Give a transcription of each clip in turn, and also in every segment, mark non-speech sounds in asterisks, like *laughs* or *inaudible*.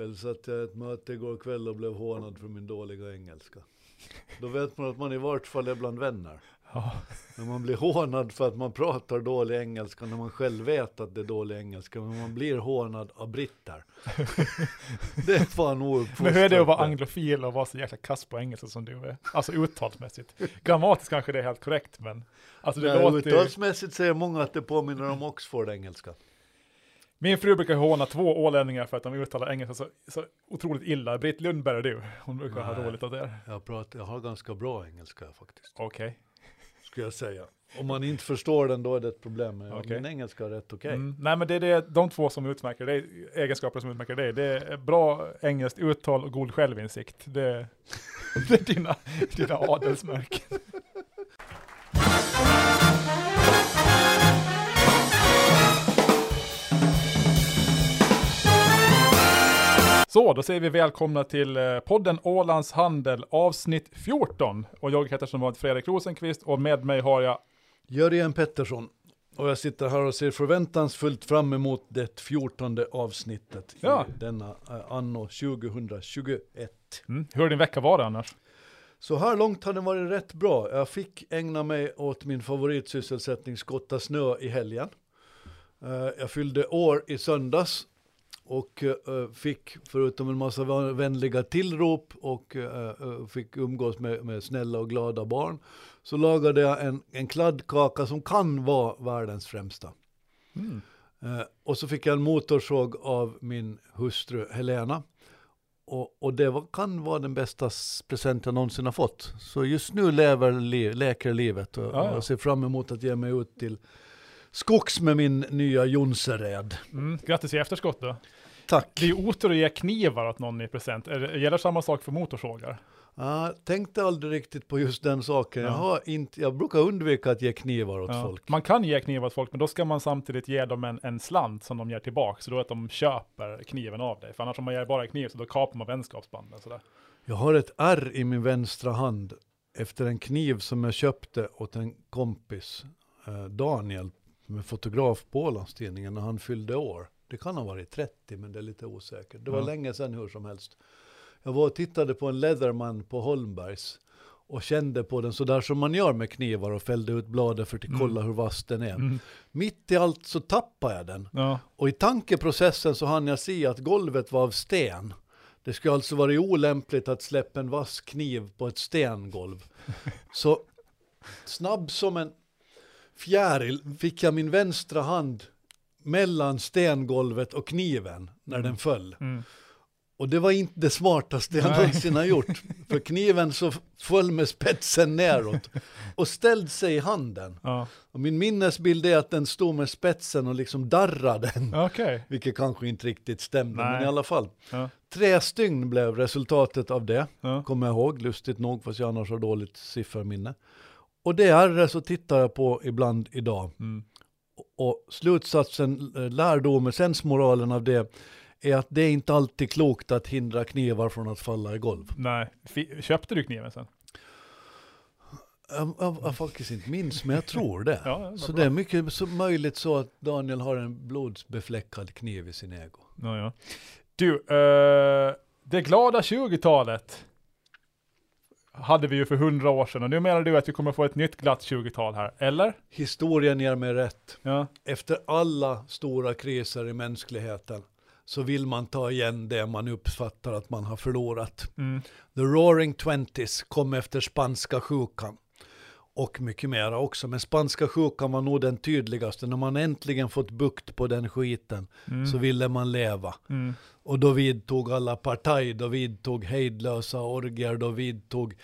Själv satt jag i ett möte igår kväll och blev hånad för min dåliga engelska. Då vet man att man i vart fall är bland vänner. Ja. När man blir hånad för att man pratar dålig engelska när man själv vet att det är dålig engelska. Men man blir hånad av britter. *laughs* det är fan ouppfostrat. Men hur är det att vara anglofil och vara så jäkla kass på engelska som du är? Alltså uttalsmässigt. Grammatiskt kanske det är helt korrekt, men alltså det Nej, låter. Uttalsmässigt säger många att det påminner om Oxford-engelska. Min fru brukar håna två ålänningar för att de uttalar engelska så, så otroligt illa. Britt Lundberg är du. Hon brukar ha Nej. roligt av det. Jag, pratar, jag har ganska bra engelska faktiskt, Okej. skulle jag säga. Om man inte förstår den då är det ett problem. Men Okej. min engelska är rätt okej. Mm. Nej men det är det, de två som utmärker dig, egenskaper som utmärker dig. Det är bra engelskt uttal och god självinsikt. Det, *laughs* det är dina, dina adelsmärken. Så, då säger vi välkomna till eh, podden Ålands Handel avsnitt 14. Och jag heter som vanligt Fredrik Rosenqvist och med mig har jag Jörgen Pettersson. Och jag sitter här och ser förväntansfullt fram emot det fjortonde avsnittet Ja. i denna eh, anno 2021. Mm. Hur har din vecka varit annars? Så här långt har den varit rätt bra. Jag fick ägna mig åt min favoritsysselsättning skotta snö i helgen. Eh, Jag fyllde år i söndags och eh, fick förutom en massa vänliga tillrop och eh, eh, fick umgås med, med snälla och glada barn så lagade jag en, en kladdkaka som kan vara världens främsta. Mm. Och så fick jag en motorsåg av min hustru Helena. Och, och det var, kan vara den bästa present jag någonsin har fått. Så just nu lever, li, leker livet och, Ja, jag ser fram emot att ge mig ut till skogs med min nya Jonsered. Mm. Grattis i efterskott då. Tack! Det är otur att ge knivar åt någon i present. Det- Gäller samma sak för motorsågar? Jag tänkte aldrig riktigt på just den saken. Jag, Ja. har inte, jag brukar undvika att ge knivar åt Ja. folk. Man kan ge knivar åt folk, men då ska man samtidigt ge dem en, en slant som de ger tillbaka, så då att de köper kniven av dig. För annars om man ger bara kniv så då kapar man vänskapsbanden. Sådär. Jag har ett ärr i min vänstra hand efter en kniv som jag köpte åt en kompis, eh, Daniel, är fotograf på Ålandstidningen när han fyllde år. Det kan ha varit 30, men det är lite osäkert. Det var Ja. länge sedan hur som helst. Jag var och tittade på en Leatherman på Holmbergs och kände på den sådär som man gör med knivar och fällde ut bladet för att Mm. kolla hur vass den är. Mm. Mitt i allt så tappade jag den. Ja. Och i tankeprocessen så hann jag se att golvet var av sten. Det skulle alltså vara olämpligt att släppa en vass kniv på ett stengolv. *laughs* Så snabb som en fjäril fick jag min vänstra hand mellan stengolvet och kniven när den föll. Mm. Och det var inte det smartaste jag någonsin har gjort. *laughs* För kniven så föll med spetsen neråt och ställde sig i handen. Ja. Och min minnesbild är att den stod med spetsen och liksom darrade den. Okej. Vilket kanske inte riktigt stämde, Nej. men i alla fall. Ja. Tre stygn blev resultatet av det, Ja. kommer jag ihåg, lustigt nog, fast jag annars har dåligt sifferminne. Och det är så tittar jag på ibland idag. Mm. Och slutsatsen, eh, lärdomen, sensmoralen av det, är att det är inte alltid klokt att hindra knivar från att falla i golv. Nej. Köpte du kniven sen? Jag, jag, jag faktiskt inte minns, men jag tror det. *laughs* Ja, vad så bra. det är mycket så möjligt så att Daniel har en blodsbefläckad kniv i sin ego. Ja, ja. Du, eh, det glada 20-talet hade vi ju för hundra år sedan och nu menar du att vi kommer få ett nytt glatt 20-tal här, eller? Historien ger mig rätt. Ja. Efter alla stora kriser i mänskligheten så vill man ta igen det man uppfattar att man har förlorat. Mm. The Roaring Twenties kom efter spanska sjukan. Och mycket mera också, men spanska sjukan var nog den tydligaste. När man äntligen fått bukt på den skiten Mm. så ville man leva. Mm. Och då vidtog alla partaj, då vidtog hejdlösa orgier, då vidtog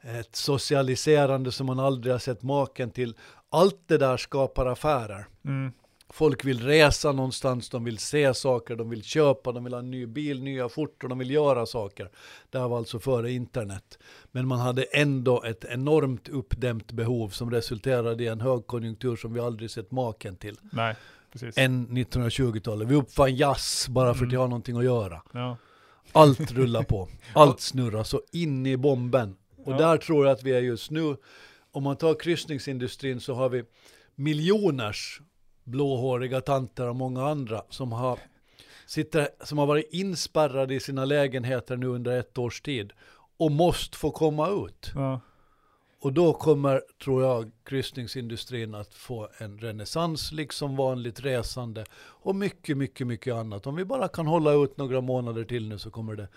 ett socialiserande som man aldrig har sett maken till. Allt det där skapar affärer. Mm. Folk vill resa någonstans, de vill se saker, de vill köpa, de vill ha en ny bil, nya skjortor, de vill göra saker. Det här var alltså före internet. Men man hade ändå ett enormt uppdämt behov som resulterade i en högkonjunktur som vi aldrig sett maken till. Nej, precis. Än 1920-talet. Vi uppfann jazz bara för att Mm. har någonting att göra. Ja. Allt rullar på. *laughs* Allt snurrar så in i bomben. Och Ja. där tror jag att vi är just nu. Om man tar kryssningsindustrin så har vi miljoners blåhåriga tanter och många andra som har sitter, som har varit inspärrade i sina lägenheter nu under ett års tid och måste få komma ut. Ja. Och då kommer, tror jag, kryssningsindustrin att få en renässans, liksom vanligt resande och mycket, mycket, mycket annat. Om vi bara kan hålla ut några månader till nu så kommer det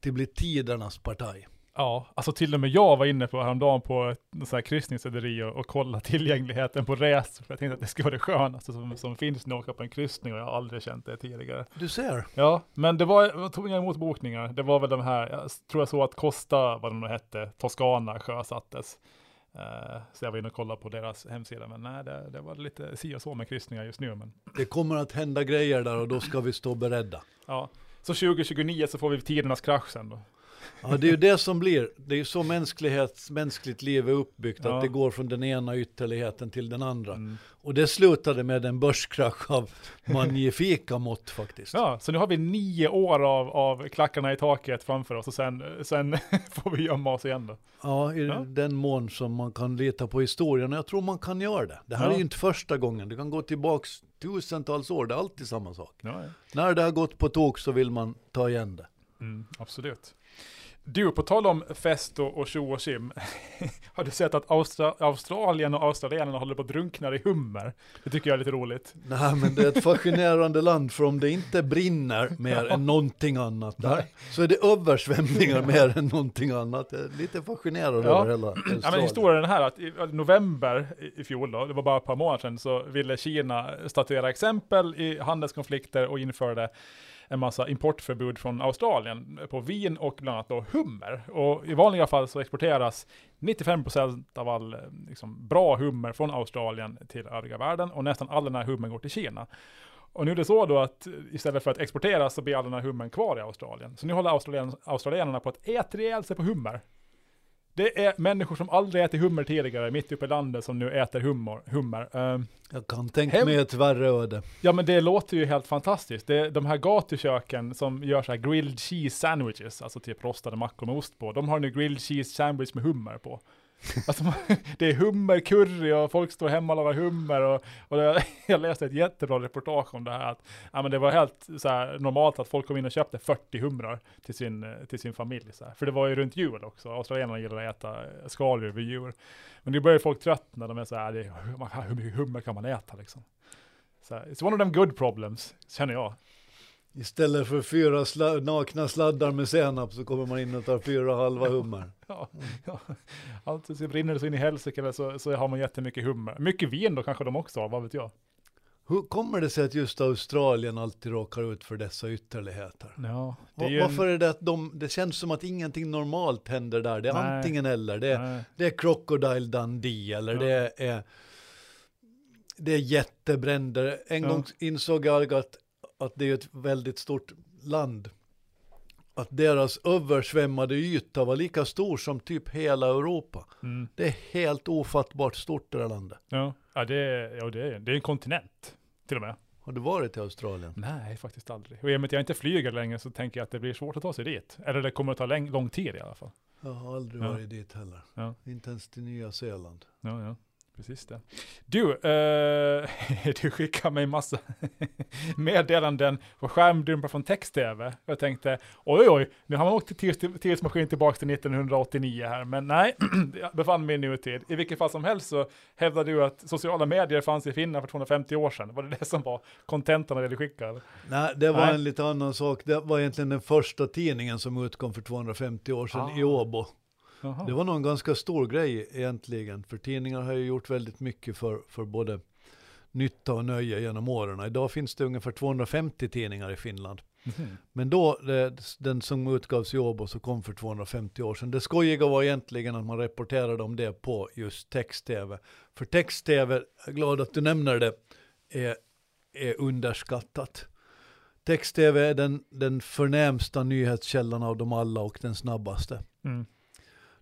till bli tidernas partaj. Ja, alltså till och med jag var inne på häromdagen på ett här kryssningsrederi och, och kolla *laughs* tillgängligheten på resor. För jag tänkte att det skulle vara det skönaste som, som finns när jag åker på en kryssning och jag har aldrig känt det tidigare. Du ser. Ja, men det var, jag tog inga emot bokningar. Det var väl de här, jag tror jag så att Costa, vad de nu hette, Toscana sjösattes. Uh, så jag var inne och kollade på deras hemsida, men nej, det, det var lite si och så med kryssningar just nu. Men Det kommer att hända grejer där och då ska vi stå beredda. ja, så 2029 så får vi tidernas krasch sen då. Ja, det är ju det som blir. Det är ju så mänsklighet, mänskligt liv är uppbyggt, Ja. att det går från den ena ytterligheten till den andra. Mm. Och det slutade med en börskrasch av magnifika mått faktiskt. Ja, så nu har vi nio år av, av klackarna i taket framför oss och sen, sen *laughs* får vi gömma oss igen då. Ja, i Ja. den mån som man kan lita på historien. Och jag tror man kan göra det. Det här Ja. är ju inte första gången. Det kan gå tillbaks tusentals år. Det är alltid samma sak. När det har gått på tok så vill man ta igen det. Mm, absolut. Du, på tal om fest och, och tjo och tjim. *laughs* har du sett att Austra Australien och australienarna håller på att drunkna i hummer? Det tycker jag är lite roligt. Nej, men det är ett *laughs* fascinerande land för om det inte brinner mer än någonting annat där, så är det översvämningar mer än någonting annat. Jag är lite fascinerad Ja. över hela Ja, men Australien. historien är den här att i november i- i fjol då, det var bara ett par månader sedan, så ville Kina statuera exempel i handelskonflikter och införde en massa importförbud från Australien på vin och bland annat då hummer. Och i vanliga fall så exporteras 95% av all eh, liksom, bra hummer från Australien till övriga världen och nästan all den här hummern går till Kina. Och nu är det så då att eh, istället för att exportera så blir all den här hummern kvar i Australien. Så nu håller australien, australienarna på att äta ihjäl sig på hummer. Det är människor som aldrig ätit hummer tidigare, mitt uppe i landet, som nu äter hummer. hummer. Ehm, Jag kan tänka Hem- mig ett värre öde. ja men det låter ju helt fantastiskt. Det de här gatuköken som gör så här grilled cheese sandwiches, alltså typ rostade mackor med ost på. De har nu grilled cheese sandwich med hummer på. Alltså, *laughs* det är hummercurry och folk står hemma och lagar hummer och, och det, *laughs* jag läste ett jättebra reportage om det här att ja, men det var helt så här, normalt att folk kom in och köpte 40 humrar till sin, till sin familj. Så här. För det var ju runt jul också, australierna gillar att äta skaldjur vid jul. Men nu börjar folk tröttna, de är så här, det hur mycket hummer kan man äta liksom? Så här, it's one of them good problems, känner jag. Istället för fyra sla- nakna sladdar med senap så kommer man in och tar fyra halva hummer. Ja, ja. Alltid så brinner det så in i helsike så, så har man jättemycket hummer. Mycket vin då kanske de också har, vad vet jag. Hur kommer det sig att just Australien alltid råkar ut för dessa ytterligheter? Ja, är Varför en, är det att de, det känns som att ingenting normalt händer där. Det är Nej. antingen eller. Det är, nej, det är Crocodile Dundee eller Ja. det är det är jättebränder. En Ja. gång insåg jag att, att det är ett väldigt stort land. Att deras översvämmade yta var lika stor som typ hela Europa. mm, Det är helt ofattbart stort det där landet. ja, ja, det, är- ja det, är, det är en kontinent till och med. Har du varit i Australien? Nej, faktiskt aldrig. Och i och med att jag inte flyger längre så tänker jag att det blir svårt att ta sig dit. Eller det kommer att ta lång tid i alla fall. Jag har aldrig Ja. varit dit heller. Ja. Inte ens till Nya Zeeland. Ja, ja. Precis det. Du, eh, *laughs* du skickar mig massa *laughs* meddelanden på skärmdumpar från text-tv. Jag tänkte, oj oj, nu har man åkt till tids- tidsmaskin tillbaka till 1989 här. Men nej, *clears throat* jag befann mig i nutid. I vilket fall som helst så hävdar du att sociala medier fanns i Finland för 250 år sedan. Var det det som var kontentan av det du skickade? Nej, det var Nej. en lite annan sak. Det var egentligen den första tidningen som utkom för 250 år sedan Ah. i Åbo. Det var nog en ganska stor grej egentligen, för tidningar har ju gjort väldigt mycket för, för både nytta och nöje genom åren. Idag finns det ungefär 250 tidningar i Finland. Mhm. Men då, det, den som utgavs i Åbo så kom för 250 år sedan. Det skojiga var egentligen att man rapporterade om det på just text-tv. För text-tv, glad att du nämner det, är, är underskattat. Text-tv är den, den förnämsta nyhetskällan av dem alla och den snabbaste. Mm.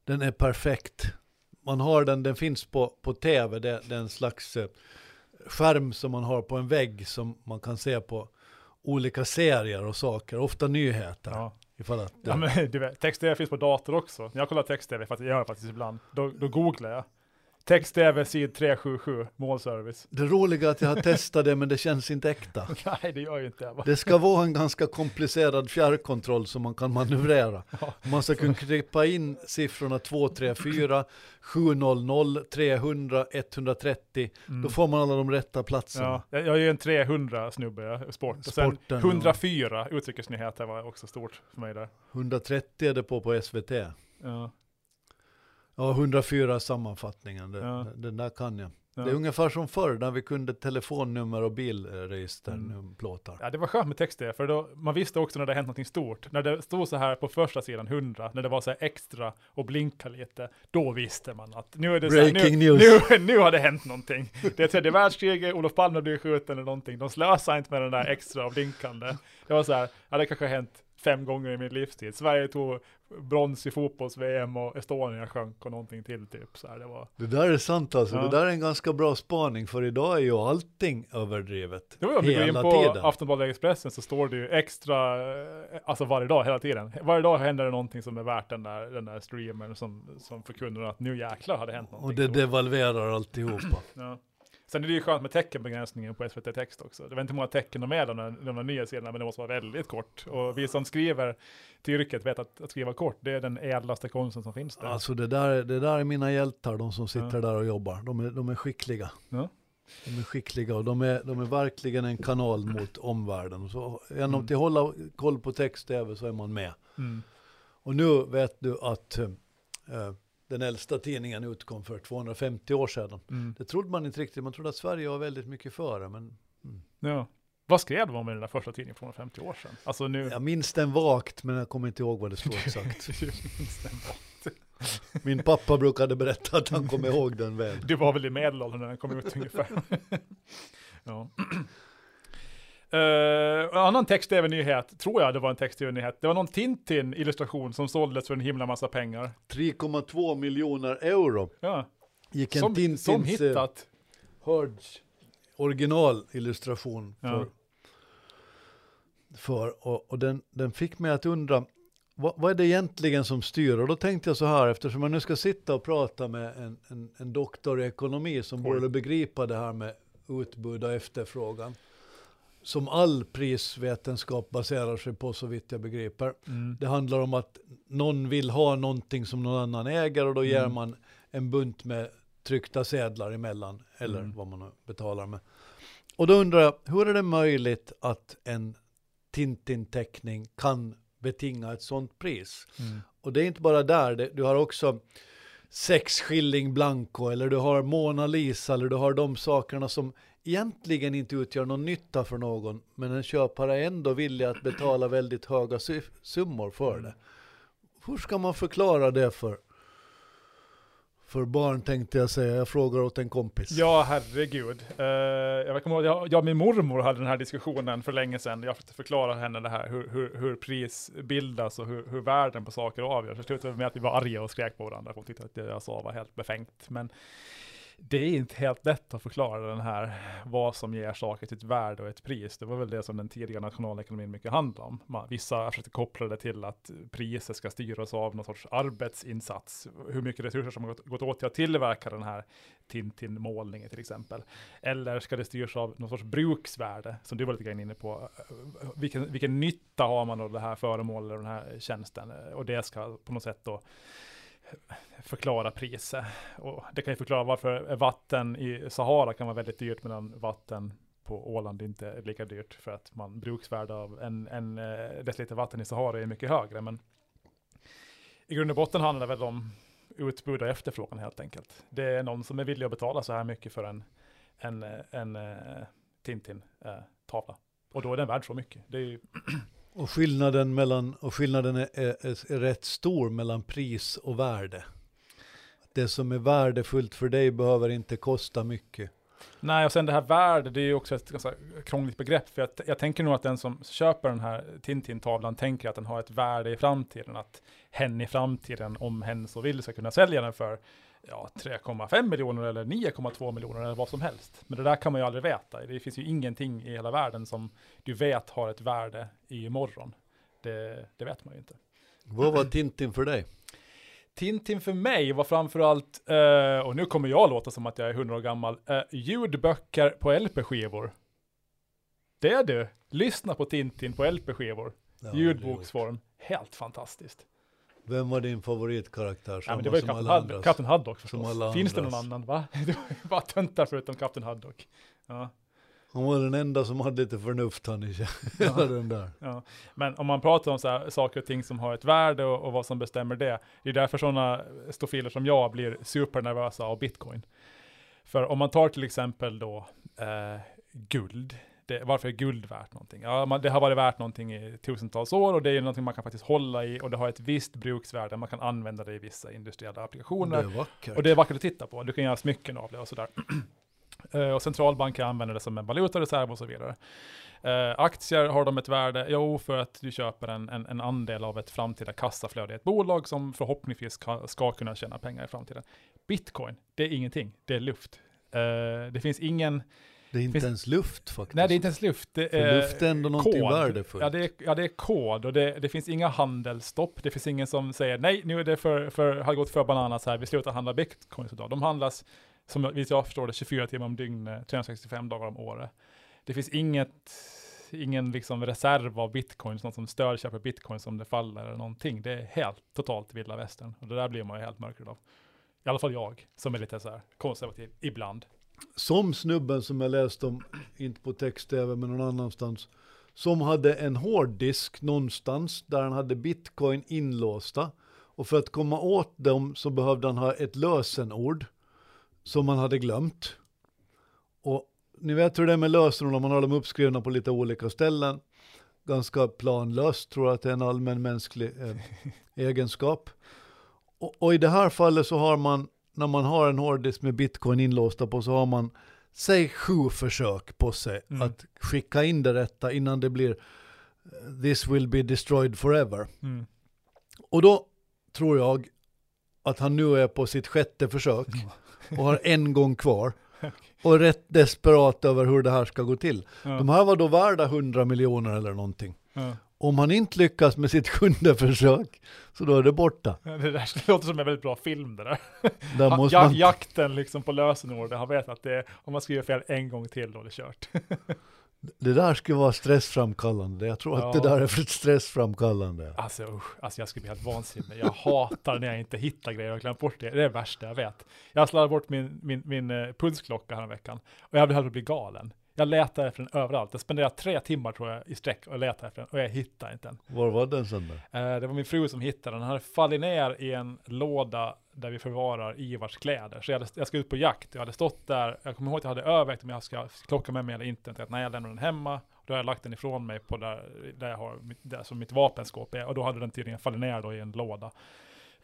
Den är perfekt. Man har den, den finns på, på tv, det, det är en slags eh, skärm som man har på en vägg som man kan se på olika serier och saker, ofta nyheter. Ja. Ifall att, Ja, men, du vet, text-tv finns på dator också. När jag kollar text-tv, för att jag gör det faktiskt ibland, då, då googlar jag. Text-tv sid 377, målservice. Det roliga är att jag har testat det men det känns inte äkta. *laughs* Nej, det gör ju inte det. Det ska vara en ganska komplicerad fjärrkontroll som man kan manövrera. *laughs* Ja. Man ska kunna klippa in siffrorna 2, 3, 4, 700, 300, 130. Mm. Då får man alla de rätta platserna. Ja, jag jag är ju en 300 snubbe, sport. Och sen Sporten, ja. 104 utrikesnyheter var också stort för mig där. 130 är det på på SVT. Ja, Ja, 104 sammanfattningen, det, Ja. den där kan jag. ja. Det är ungefär som förr när vi kunde telefonnummer och bilregister, Mm. Ja, det var skönt med text det, för då, man visste också när det hänt något stort. När det stod så här på första sidan 100, när det var så här extra och blinka lite, då visste man att nu är det så här, Breaking nu, news. Nu, *laughs* nu har det hänt någonting. Det är tredje världskriget, Olof Palme blir skjuten eller någonting. De slösar inte med den där extra och blinkande. Det var så här, ja det kanske har hänt fem gånger i min livstid. Sverige tog brons i fotbolls-VM och Estonia sjönk och någonting till typ. Så här, det var, Det där är sant alltså, Ja. det där är en ganska bra spaning för idag är ju allting överdrivet. Var om du går in på tiden. Aftonbladet Expressen så står det ju extra, eh, alltså varje dag, hela tiden. Varje dag händer det någonting som är värt den där, den där streamern som, som förkunnar att nu jäklar har det hänt någonting. Och det devalverar alltihopa. Ja. Sen är det ju skönt med teckenbegränsningen på SVT Text också. Det vet inte många tecken de är, de, de nya sidorna, men det måste vara väldigt kort. Och vi som skriver till yrket vet att, att skriva kort, det är den ädlaste konsten som finns där. Alltså det där, det där är mina hjältar, de som sitter Ja. där och jobbar. De är, de är skickliga. Ja. De är skickliga och de är, de är verkligen en kanal mot omvärlden. Så genom Mm. att hålla koll på text-tv så är man med. Mm. Och nu vet du att eh, den äldsta tidningen utkom för 250 år sedan. Mm. Det trodde man inte riktigt, man trodde att Sverige var väldigt mycket före. Men Ja. Vad skrev om i den där första tidningen för 150 år sedan? Alltså nu... jag minns den vagt, men jag kommer inte ihåg vad det stod *laughs* exakt. Min pappa brukade berätta att han kom ihåg den väl. Du var väl i medelåldern när den kom ut ungefär. *laughs* ja. Uh, en annan text-tv-nyhet, tror jag det var en text-tv-nyhet, det var någon Tintin-illustration som såldes för en himla massa pengar. 3,2 miljoner euro Ja, gick en som, Tintins som eh, hittat. Hurds originalillustration Ja. för. för och och den, den fick mig att undra, vad, vad är det egentligen som styr? Och då tänkte jag så här, eftersom jag nu ska sitta och prata med en, en, en doktor i ekonomi som Oj. borde begripa det här med utbud och efterfrågan. Som all prisvetenskap baserar sig på så vitt jag begriper. Mm. Det handlar om att någon vill ha någonting som någon annan äger och då ger Mm. man en bunt med tryckta sedlar emellan, eller Mm. vad man nu betalar med. Och då undrar jag, hur är det möjligt att en Tintin-teckning kan betinga ett sånt pris? Mm. Och det är inte bara där, det, du har också sex skilling blanco, eller du har Mona Lisa, eller du har de sakerna som egentligen inte utgör någon nytta för någon, men en köpare är ändå villig att betala väldigt höga summor för det. Hur ska man förklara det för, för barn tänkte jag säga, jag frågar åt en kompis. Ja, herregud. Uh, jag kommer ihåg, jag, jag och min mormor hade den här diskussionen för länge sedan. Jag försökte förklara henne det här, hur, hur, hur pris bildas och hur, hur värden på saker avgörs. Det slutade med att vi var arga och skrek på varandra. Hon tyckte att det jag sa var helt befängt. Men det är inte helt lätt att förklara den här, vad som ger saker till ett värde och ett pris. Det var väl det som den tidiga nationalekonomin mycket handlade om. Man, vissa försökte koppla det till att priser ska styras av någon sorts arbetsinsats. Hur mycket resurser som har gått, gått åt till att tillverka den här Tintin-målningen till exempel. Eller ska det styras av någon sorts bruksvärde, som du var lite grann inne på. Vilken, vilken nytta har man av det här föremålet, och den här tjänsten? Och det ska på något sätt då förklara priset. Och det kan ju förklara varför vatten i Sahara kan vara väldigt dyrt medan vatten på Åland inte är lika dyrt för att man bruksvärde av en, en eh, deciliter vatten i Sahara är mycket högre. Men i grund och botten handlar det väl om utbud och efterfrågan helt enkelt. Det är någon som är villig att betala så här mycket för en, en, eh, en, eh, en Tintin-tavla. Och då är den värd så mycket. Det är ju, *clears throat* Och skillnaden, mellan, och skillnaden är, är, är rätt stor mellan pris och värde. Det som är värdefullt för dig behöver inte kosta mycket. Nej, och sen det här värde, det är ju också ett ganska krångligt begrepp. För jag, jag tänker nog att den som köper den här Tintin-tavlan tänker att den har ett värde i framtiden. Att hen i framtiden, om hen så vill, ska kunna sälja den för ja, 3,5 miljoner eller 9,2 miljoner eller vad som helst. Men det där kan man ju aldrig veta. Det finns ju ingenting i hela världen som du vet har ett värde i imorgon. Det, det vet man ju inte. Vad var Tintin för dig? Tintin för mig var framförallt, uh, och nu kommer jag låta som att jag är hundra år gammal, uh, ljudböcker på LP-skivor. Det är du. Lyssna på Tintin på LP-skivor. Ljudboksform. Helt fantastiskt. Vem var din favoritkaraktär? Ja, men det var ju som Captain, alla Hud andras? Captain Haddock Som förstås. Finns det någon annan va? *laughs* Det var ju bara töntar förutom Captain Haddock. Ja. Han var den enda som hade lite förnuft han i *laughs* hela den där. Ja, men om man pratar om så här, saker och ting som har ett värde och, och vad som bestämmer det, det är därför sådana stofiler som jag blir supernervösa av bitcoin. För om man tar till exempel då eh, guld, det, varför är guld värt någonting? Ja, man, det har varit värt någonting i tusentals år och det är någonting man kan faktiskt hålla i och det har ett visst bruksvärde, man kan använda det i vissa industriella Det applikationer. vackert. Och det är vackert att titta på. Du kan göra smycken av det och sådär. *clears throat* Eh, och centralbanker använder det som en valutareserv och så vidare. Eh, aktier har de ett värde? Jo, för att du köper en, en, en andel av ett framtida kassaflöde i ett bolag som förhoppningsvis ska, ska kunna tjäna pengar i framtiden. Bitcoin, det är ingenting. Det är luft. Eh, det finns ingen, det är inte finns- ens luft faktiskt. nej det är inte ens luft. Det För är luft är ändå någonting kod. värdefullt. Ja det, är, ja, det är kod och det, det finns inga handelsstopp. Det finns ingen som säger nej, nu är det för, för, har gått för bananas här, vi slutar handla bitcoins idag. De handlas, som jag förstår det, 24 timmar om dygnet, 365 dagar om året. Det finns inget, ingen liksom reserv av bitcoins, någon som stödköper bitcoins om det faller eller någonting. Det är helt totalt vilda västern och det där blir man ju helt mörkrädd av. I alla fall jag, som är lite så här konservativ ibland. Som snubben som jag läste om, inte på text-tv men någon annanstans, som hade en hårddisk någonstans där han hade bitcoin inlåsta. Och för att komma åt dem så behövde han ha ett lösenord som han hade glömt. Och ni vet hur det är med lösenord man har dem uppskrivna på lite olika ställen. Ganska planlöst, tror jag att det är en allmän mänsklig eh, *laughs* egenskap. Och, och i det här fallet så har man, när man har en hårddisk med bitcoin inlåsta på så har man, säg sju försök på sig Mm. att skicka in det rätta innan det blir this will be destroyed forever. Mm. Och då tror jag att han nu är på sitt sjätte försök och har en gång kvar *laughs* och är rätt desperat över hur det här ska gå till. Ja. De här var då värda 100 miljoner eller någonting. Ja. Om han inte lyckas med sitt sjunde försök så då är det borta. Det, där, det låter som en väldigt bra film det där. Där Ha- måste man, Jakten liksom på lösenord, han vet att det om man skriver fel en gång till då är det kört. *laughs* det där skulle vara stressframkallande. Jag tror att Ja. det där är för stressframkallande. Alltså usch, alltså jag skulle bli helt vansinnig. Jag hatar när jag inte hittar grejer och glömt bort det. Det är det värsta jag vet. Jag slarvade bort min, min, min eh, pulsklocka här veckan och jag på att bli galen. Jag letar efter den överallt. Jag spenderade tre timmar tror jag i sträck och letade efter den och jag hittade inte den. Var var den sen där? Eh, det var min fru som hittade den. Den hade fallit ner i en låda där vi förvarar Ivars kläder. Så jag, hade, jag ska ut på jakt. Jag hade stått där. Jag kommer ihåg att jag hade övervägt om jag ska klocka med mig eller inte. Jag tänkte, nej, jag lämnar den hemma. Då har jag lagt den ifrån mig på där, där jag har mitt, där som mitt vapenskåp är. Och då hade den tydligen fallit ner då i en låda.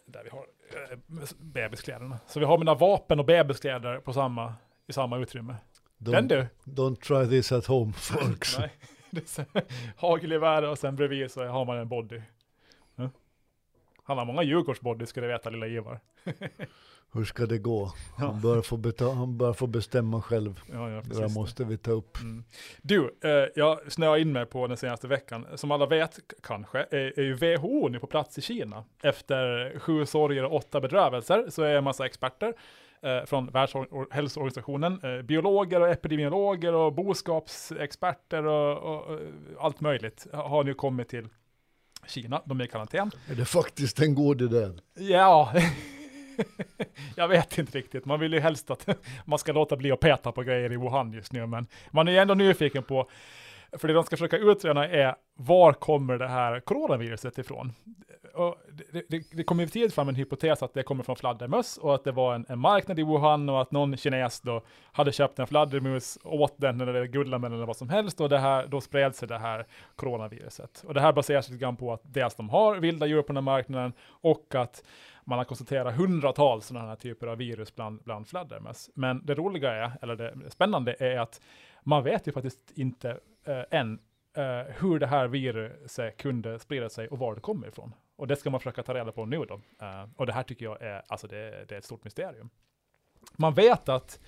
Där vi har eh, bebiskläderna. Så vi har mina vapen och bebiskläder på samma, i samma utrymme. Den Don't, du! don't try this at home *laughs* folks. Nej. Hagelgevär och sen bredvid så har man en body. Han har många Djurgårdsbody ska du veta, lilla Ivar. *laughs* Hur ska det gå? Han bör få, beta- han bör få bestämma själv. Ja, ja, Det där måste vi ta upp. Mm. Du, eh, jag snöade in mig på den senaste veckan. Som alla vet, kanske, är, är ju WHO nu på plats i Kina. Efter sju sorger och åtta bedrövelser så är en massa experter eh, från Världshälsoorganisationen, eh, biologer och epidemiologer och boskapsexperter och, och, och allt möjligt har nu kommit till Kina. De är i karantän. Är det faktiskt en god idé? Ja, *laughs* *laughs* jag vet inte riktigt. Man vill ju helst att *laughs* man ska låta bli att peta på grejer i Wuhan just nu, men man är ju ändå nyfiken på, för det de ska försöka utröna är var kommer det här coronaviruset ifrån? Och det, det, det kommer ju tidigt fram en hypotes att det kommer från fladdermöss och att det var en, en marknad i Wuhan och att någon kines då hade köpt en fladdermus, åt den eller gullade med den eller vad som helst och det här, då spred sig det här coronaviruset. Och det här baseras lite grann på att dels de har vilda djur på den här marknaden och att man har konstaterat hundratals sådana här typer av virus bland, bland fladdermöss. Men det roliga är, eller det spännande är att man vet ju faktiskt inte eh, än eh, hur det här viruset kunde sprida sig och var det kommer ifrån. Och det ska man försöka ta reda på nu då. Eh, och det här tycker jag är, alltså det, det är ett stort mysterium. Man vet att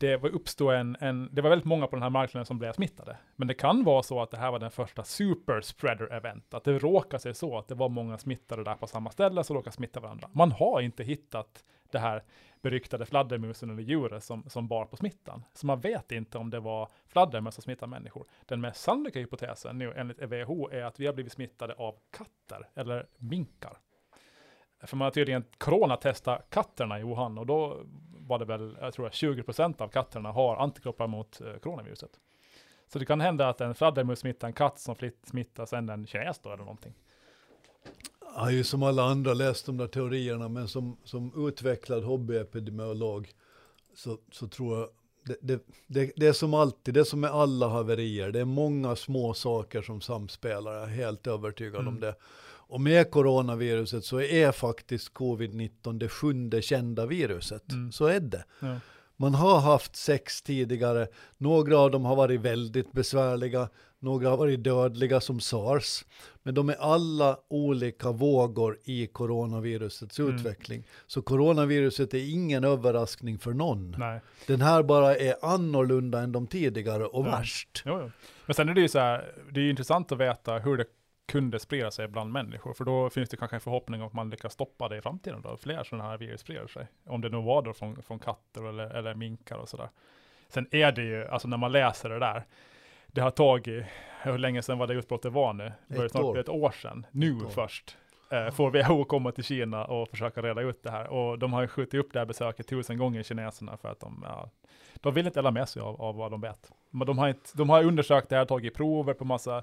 det var uppstod en, en, det var väldigt många på den här marknaden som blev smittade. Men det kan vara så att det här var den första superspreader event, att det råkar sig så att det var många smittade där på samma ställe som råkar smitta varandra. Man har inte hittat det här beryktade fladdermusen eller djuret som, som bar på smittan. Så man vet inte om det var fladdermöss som smittade människor. Den mest sannolika hypotesen nu enligt WHO är att vi har blivit smittade av katter eller minkar. För man har tydligen coronatestat katterna i Wuhan och då var det väl, jag tror 20% av katterna har antikroppar mot eh, coronaviruset. Så det kan hända att en fladdermus smittar en katt som smittar sen en kines då eller någonting. Jag har ju som alla andra läst de där teorierna, men som, som utvecklad hobbyepidemiolog så, så tror jag det, det, det, det, är som alltid, det är som med alla haverier, det är många små saker som samspelar, jag är helt övertygad mm. om det. Och med coronaviruset så är faktiskt covid-19 det sjunde kända viruset. Mm. Så är det. Ja. Man har haft sex tidigare, några av dem har varit väldigt besvärliga, några har varit dödliga som sars. Men de är alla olika vågor i coronavirusets mm. utveckling. Så coronaviruset är ingen överraskning för någon. Nej. Den här bara är annorlunda än de tidigare och ja. värst. Jo, jo. Men sen är det ju så här, det är intressant att veta hur det kunde sprida sig bland människor, för då finns det kanske en förhoppning om att man lyckas stoppa det i framtiden då, fler sådana här virus sprider sig. Om det nu var då från, från katter eller, eller minkar och sådär. Sen är det ju, alltså när man läser det där, det har tagit, hur länge sedan var det utbrottet var nu? Det ett år. ett år sedan, nu år. först. Eh, får *laughs* WHO komma till Kina och försöka reda ut det här. Och de har ju skjutit upp det här besöket tusen gånger, kineserna, för att de, ja, de vill inte dela med sig av, av vad de vet. Men de har, inte, de har undersökt det här, tagit prover på massa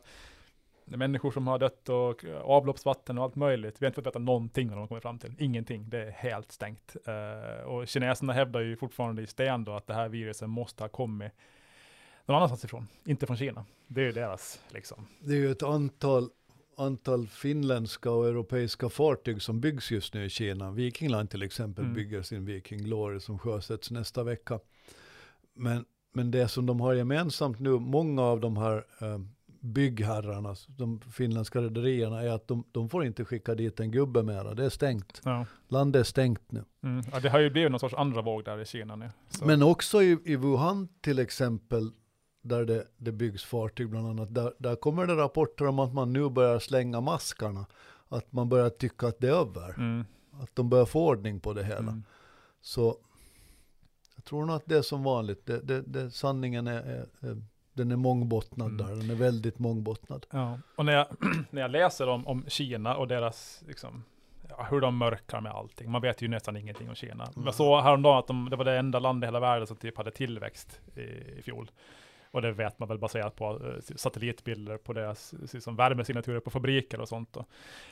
människor som har dött och avloppsvatten och allt möjligt. Vi har inte fått veta någonting om de kommer fram till. Ingenting, det är helt stängt. Uh, och kineserna hävdar ju fortfarande i sten då att det här viruset måste ha kommit någon annanstans ifrån, inte från Kina. Det är ju deras liksom. Det är ju ett antal antal finländska och europeiska fartyg som byggs just nu i Kina. Viking Line till exempel mm. bygger sin Viking Glory som sjösätts nästa vecka. Men, men det som de har gemensamt nu, många av de här eh, byggherrarna, de finländska rederierna, är att de, de, får inte skicka dit en gubbe mera. Det är stängt. Ja. Landet är stängt nu. Mm. Ja, det har ju blivit någon sorts andra våg där i Kina nu. Så. Men också i, i Wuhan till exempel, där det, det byggs fartyg bland annat, där, där kommer det rapporter om att man nu börjar slänga maskarna. Att man börjar tycka att det är över. Mm. Att de börjar få ordning på det hela. Mm. Så jag tror nog att det är som vanligt. Det, det, sanningen är, är, är den är mångbottnad mm. där, den är väldigt mångbottnad. Ja. Och när jag, *clears throat* när jag läser om, om Kina och deras, liksom, hur de mörkar med allting, man vet ju nästan ingenting om Kina. Mm. Jag såg häromdagen att de, det var det enda landet i hela världen som typ hade tillväxt i, i fjol. Och det vet man väl baserat på eh, satellitbilder på deras liksom, värmesignaturer på fabriker och sånt. Då.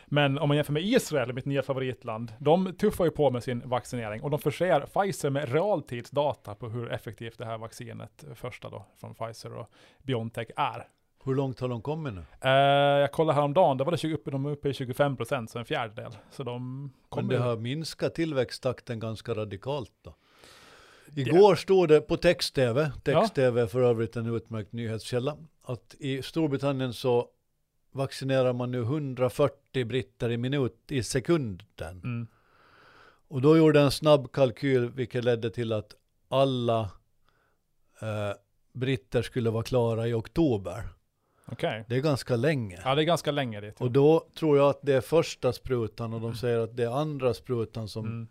Men om man jämför med Israel, mitt nya favoritland, de tuffar ju på med sin vaccinering och de förser Pfizer med realtidsdata på hur effektivt det här vaccinet, första då, från Pfizer och Biontech är. Hur långt har de kommit nu? Uh, jag kollade häromdagen, det var det 20, de är uppe i 25 procent, så en fjärdedel. Så de Men det har minskat tillväxttakten ganska radikalt då? Igår stod det på text-tv, text-tv ja. för övrigt en utmärkt nyhetskälla, att i Storbritannien så vaccinerar man nu 140 britter i minut i sekunden. Mm. Och då gjorde en snabb kalkyl vilket ledde till att alla eh, britter skulle vara klara i oktober. Okay. Det är ganska länge. Ja, det är ganska länge dit. Och då tror jag att det är första sprutan och de säger att det är andra sprutan som mm.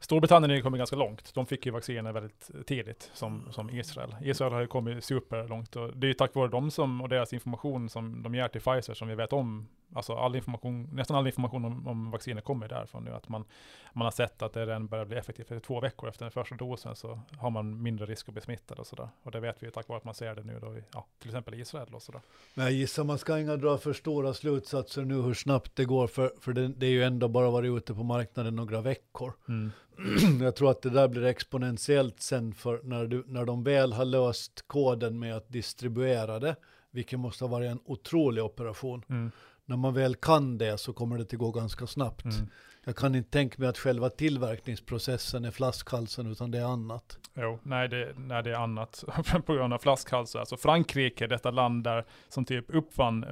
Storbritannien har kommit ganska långt. De fick ju vacciner väldigt tidigt, som, som Israel. Israel har ju kommit superlångt och det är ju tack vare dem som, och deras information som de ger till Pfizer som vi vet om. Alltså all information, nästan all information om, om vacciner kommer därifrån nu. Att man, man har sett att det redan börjar bli effektivt. För två veckor efter den första dosen så har man mindre risk att bli smittad och sådär. Och det vet vi ju tack vare att man ser det nu då i, ja, till exempel i Israel och sådär. Men jag gissar man ska inga dra för stora slutsatser nu hur snabbt det går. För, för det, det är ju ändå bara varit ute på marknaden några veckor. Mm. *clears throat* jag tror att det där blir exponentiellt sen för när, du, när de väl har löst koden med att distribuera det, vilket måste ha varit en otrolig operation. Mm. När man väl kan det så kommer det att gå ganska snabbt. Mm. Jag kan inte tänka mig att själva tillverkningsprocessen är flaskhalsen, utan det är annat. Jo, nej det, nej, det är annat *laughs* på grund av flaskhalsar. Alltså Frankrike, detta land där som typ uppfann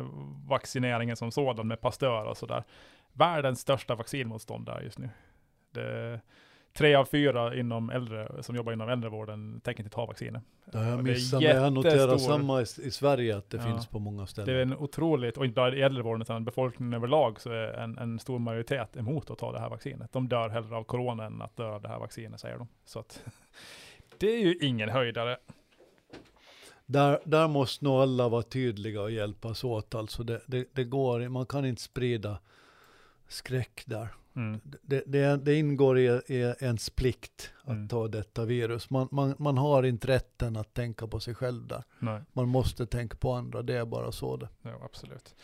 vaccineringen som sådan med Pasteur och sådär. Världens största vaccinmotståndare just nu. Det, tre av fyra inom äldre, som jobbar inom äldrevården tänker inte ta vaccinet. Det har jag missat, men jag noterar samma i, i Sverige att det Ja. finns på många Det är ställen. en otroligt, och inte bara i äldrevården utan befolkningen överlag så är en, en stor majoritet emot att ta det här vaccinet. De dör hellre av corona än att dö av det här vaccinet säger de. Så att *laughs* det är ju ingen höjdare. Där, där måste nog alla vara tydliga och hjälpas åt. Alltså det, det, det går, man kan inte sprida skräck där. Mm. Det, det, det ingår i, i ens plikt att Mm. ta detta virus. Man, man, man har inte rätten att tänka på sig själv där. Nej, Man måste tänka på andra, det är bara så det. ja, absolut.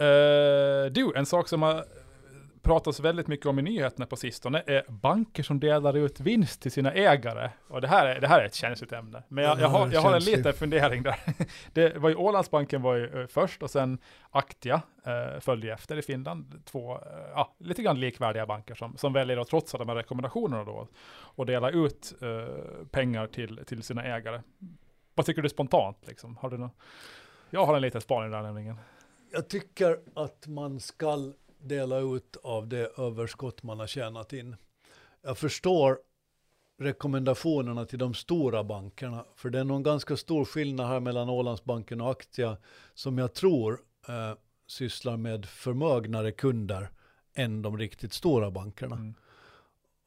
Eh, du, en sak som har pratats väldigt mycket om i nyheterna på sistone är banker som delar ut vinst till sina ägare. Och det här är, det här är ett känsligt ämne. Men jag, Ja, jag, har, jag har en liten fundering där. *laughs* Det var ju Ålandsbanken var ju eh, först och sen Aktia eh, följde efter i Finland. Två, eh, ja, lite grann likvärdiga banker som, som väljer att trotsa de här rekommendationerna då och dela ut eh, pengar till, till sina ägare. Vad tycker du spontant liksom? Har du nå- Jag har en liten spaning där nämligen. Jag tycker att man ska dela ut av det överskott man har tjänat in. Jag förstår rekommendationerna till de stora bankerna, för det är nog ganska stor skillnad här mellan Ålandsbanken och Aktia, som jag tror eh, sysslar med förmögnare kunder än de riktigt stora bankerna. Mm.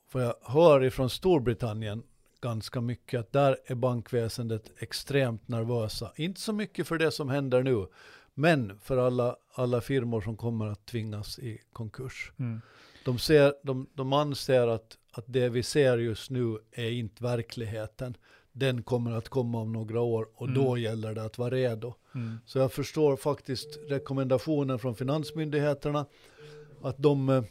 För jag hör ifrån Storbritannien ganska mycket att där är bankväsendet extremt nervösa. Inte så mycket för det som händer nu, men för alla, alla firmor som kommer att tvingas i konkurs. Mm. De, ser, de, de anser att, att det vi ser just nu är inte verkligheten. Den kommer att komma om några år och Mm. då gäller det att vara redo. Mm. Så jag förstår faktiskt rekommendationen från finansmyndigheterna att de eh,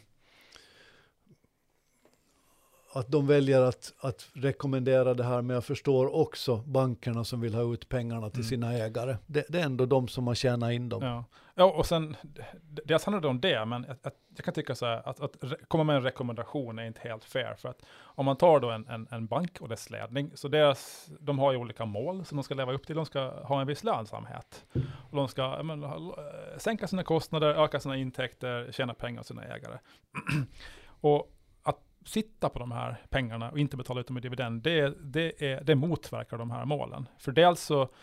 att de väljer att, att rekommendera det här, men jag förstår också bankerna som vill ha ut pengarna till Mm. sina ägare. Det, det är ändå de som har tjänat in dem. Ja. ja, och sen, dels handlar det om det, men att, att, jag kan tycka så här, att, att komma med en rekommendation är inte helt fair. För att om man tar då en, en, en bank och dess ledning, så deras, de har ju olika mål som de ska leva upp till. De ska ha en viss lönsamhet. Och de ska eh, sänka sina kostnader, öka sina intäkter, tjäna pengar åt sina ägare. *clears throat* och sitta på de här pengarna och inte betala ut dem i dividend, det, det, är, det motverkar de här målen. För dels så alltså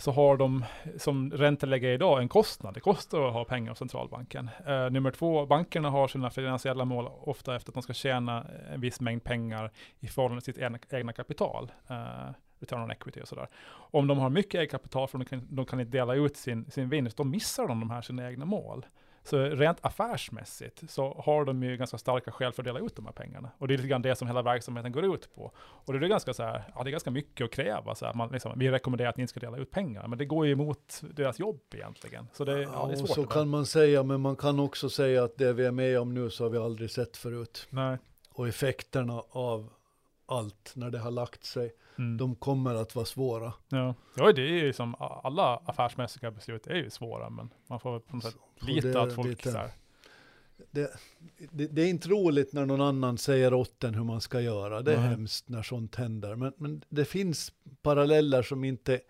så har de som ränteläggare idag en kostnad. Det kostar att ha pengar hos centralbanken. Uh, nummer två, bankerna har sina finansiella mål ofta efter att de ska tjäna en viss mängd pengar i förhållande till sitt egna, egna kapital. Uh, return on equity och sådär. Om de har mycket eget kapital för de kan, de kan inte dela ut sin, sin vinst, då missar de de här sina egna mål. Så rent affärsmässigt så har de ju ganska starka skäl för att dela ut de här pengarna. Och det är lite grann det som hela verksamheten går ut på. Och det är ganska så här, ja det är ganska mycket att kräva. Så här, man liksom, vi rekommenderar att ni inte ska dela ut pengar, men det går ju emot deras jobb egentligen. Så det, ja, det är svårt. så kan man säga, men man kan också säga att det vi är med om nu så har vi aldrig sett förut. Nej. Och effekterna av allt när det har lagt sig, Mm. de kommer att vara svåra. ja. ja, det är ju som alla affärsmässiga beslut är ju svåra, men man får väl på något sätt lita det- att folk lite- så här, det, det, det är inte roligt när någon annan säger åt en hur man ska göra. Det är Nej. hemskt när sånt händer. Men, men det finns paralleller som inte,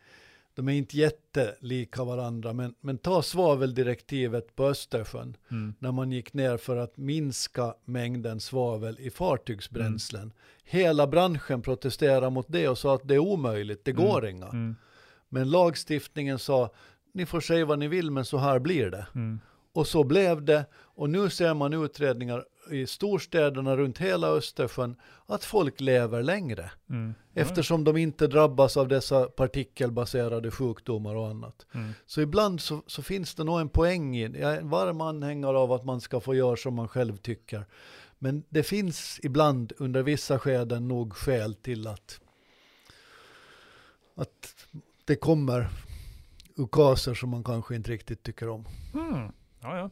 de är inte jättelika varandra. Men, men ta svaveldirektivet på Östersjön, mm. när man gick ner för att minska mängden svavel i fartygsbränslen. Mm. Hela branschen protesterade mot det och sa att det är omöjligt, det går inga. Mm. Men lagstiftningen sa, ni får säga vad ni vill men så här blir det. Mm. Och så blev det. Och nu ser man utredningar i storstäderna runt hela Östersjön att folk lever längre. Mm. Eftersom de inte drabbas av dessa partikelbaserade sjukdomar och annat. Mm. Så ibland så, så finns det nog en poäng i, jag är en varm anhängare av att man ska få göra som man själv tycker. Men det finns ibland under vissa skeden nog skäl till att, att det kommer ukaser som man kanske inte riktigt tycker om. Mm. Ja, ja.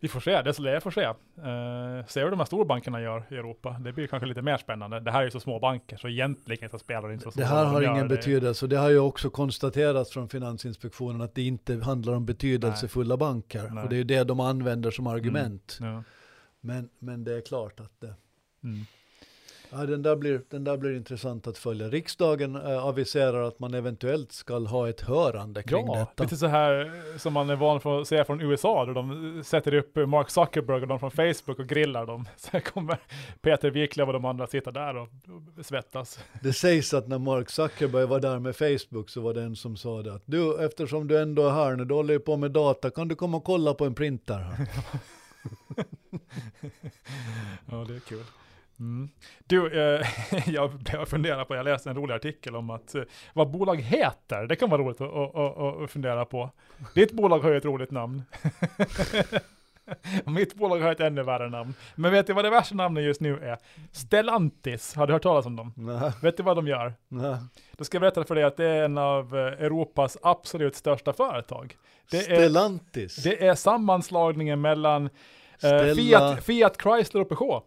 Vi får se, det är det får se. Uh, se hur de här storbankerna gör i Europa. Det blir kanske lite mer spännande. Det här är ju så små banker, så egentligen så spelar det inte så stor Det här har ingen det. betydelse det har ju också konstaterats från Finansinspektionen att det inte handlar om betydelsefulla banker. Nej. Och det är ju det de använder som argument. Ja. Men, men det är klart att det... Mm. Ja, den, där blir, den där blir intressant att följa. Riksdagen eh, aviserar att man eventuellt ska ha ett hörande kring Ja, detta. lite så här eh, som man är van att se från USA, där de sätter upp Mark Zuckerberg och de från Facebook och grillar dem. *laughs* Sen kommer Peter Wiklöf och de andra sitta där och och svettas. Det sägs att när Mark Zuckerberg var där med Facebook så var det en som sa det att du, eftersom du ändå är här nu, du håller ju på med data, kan du komma och kolla på en printer här? *laughs* Ja, det är kul. Mm. Du, eh, *laughs* jag blev fundera på, jag läste en rolig artikel om att eh, vad bolag heter, det kan vara roligt att, att, att, att fundera på. Ditt bolag har ju ett roligt namn. *laughs* Mitt bolag har ett ännu värre namn. Men vet du vad det värsta namnet just nu är? Stellantis, har du hört talas om dem? Nej, Vet du vad de gör? nej. Då ska jag berätta för dig att det är en av eh, Europas absolut största företag. Det är, Stellantis. det är sammanslagningen mellan eh, Fiat, Fiat, Chrysler och Peugeot.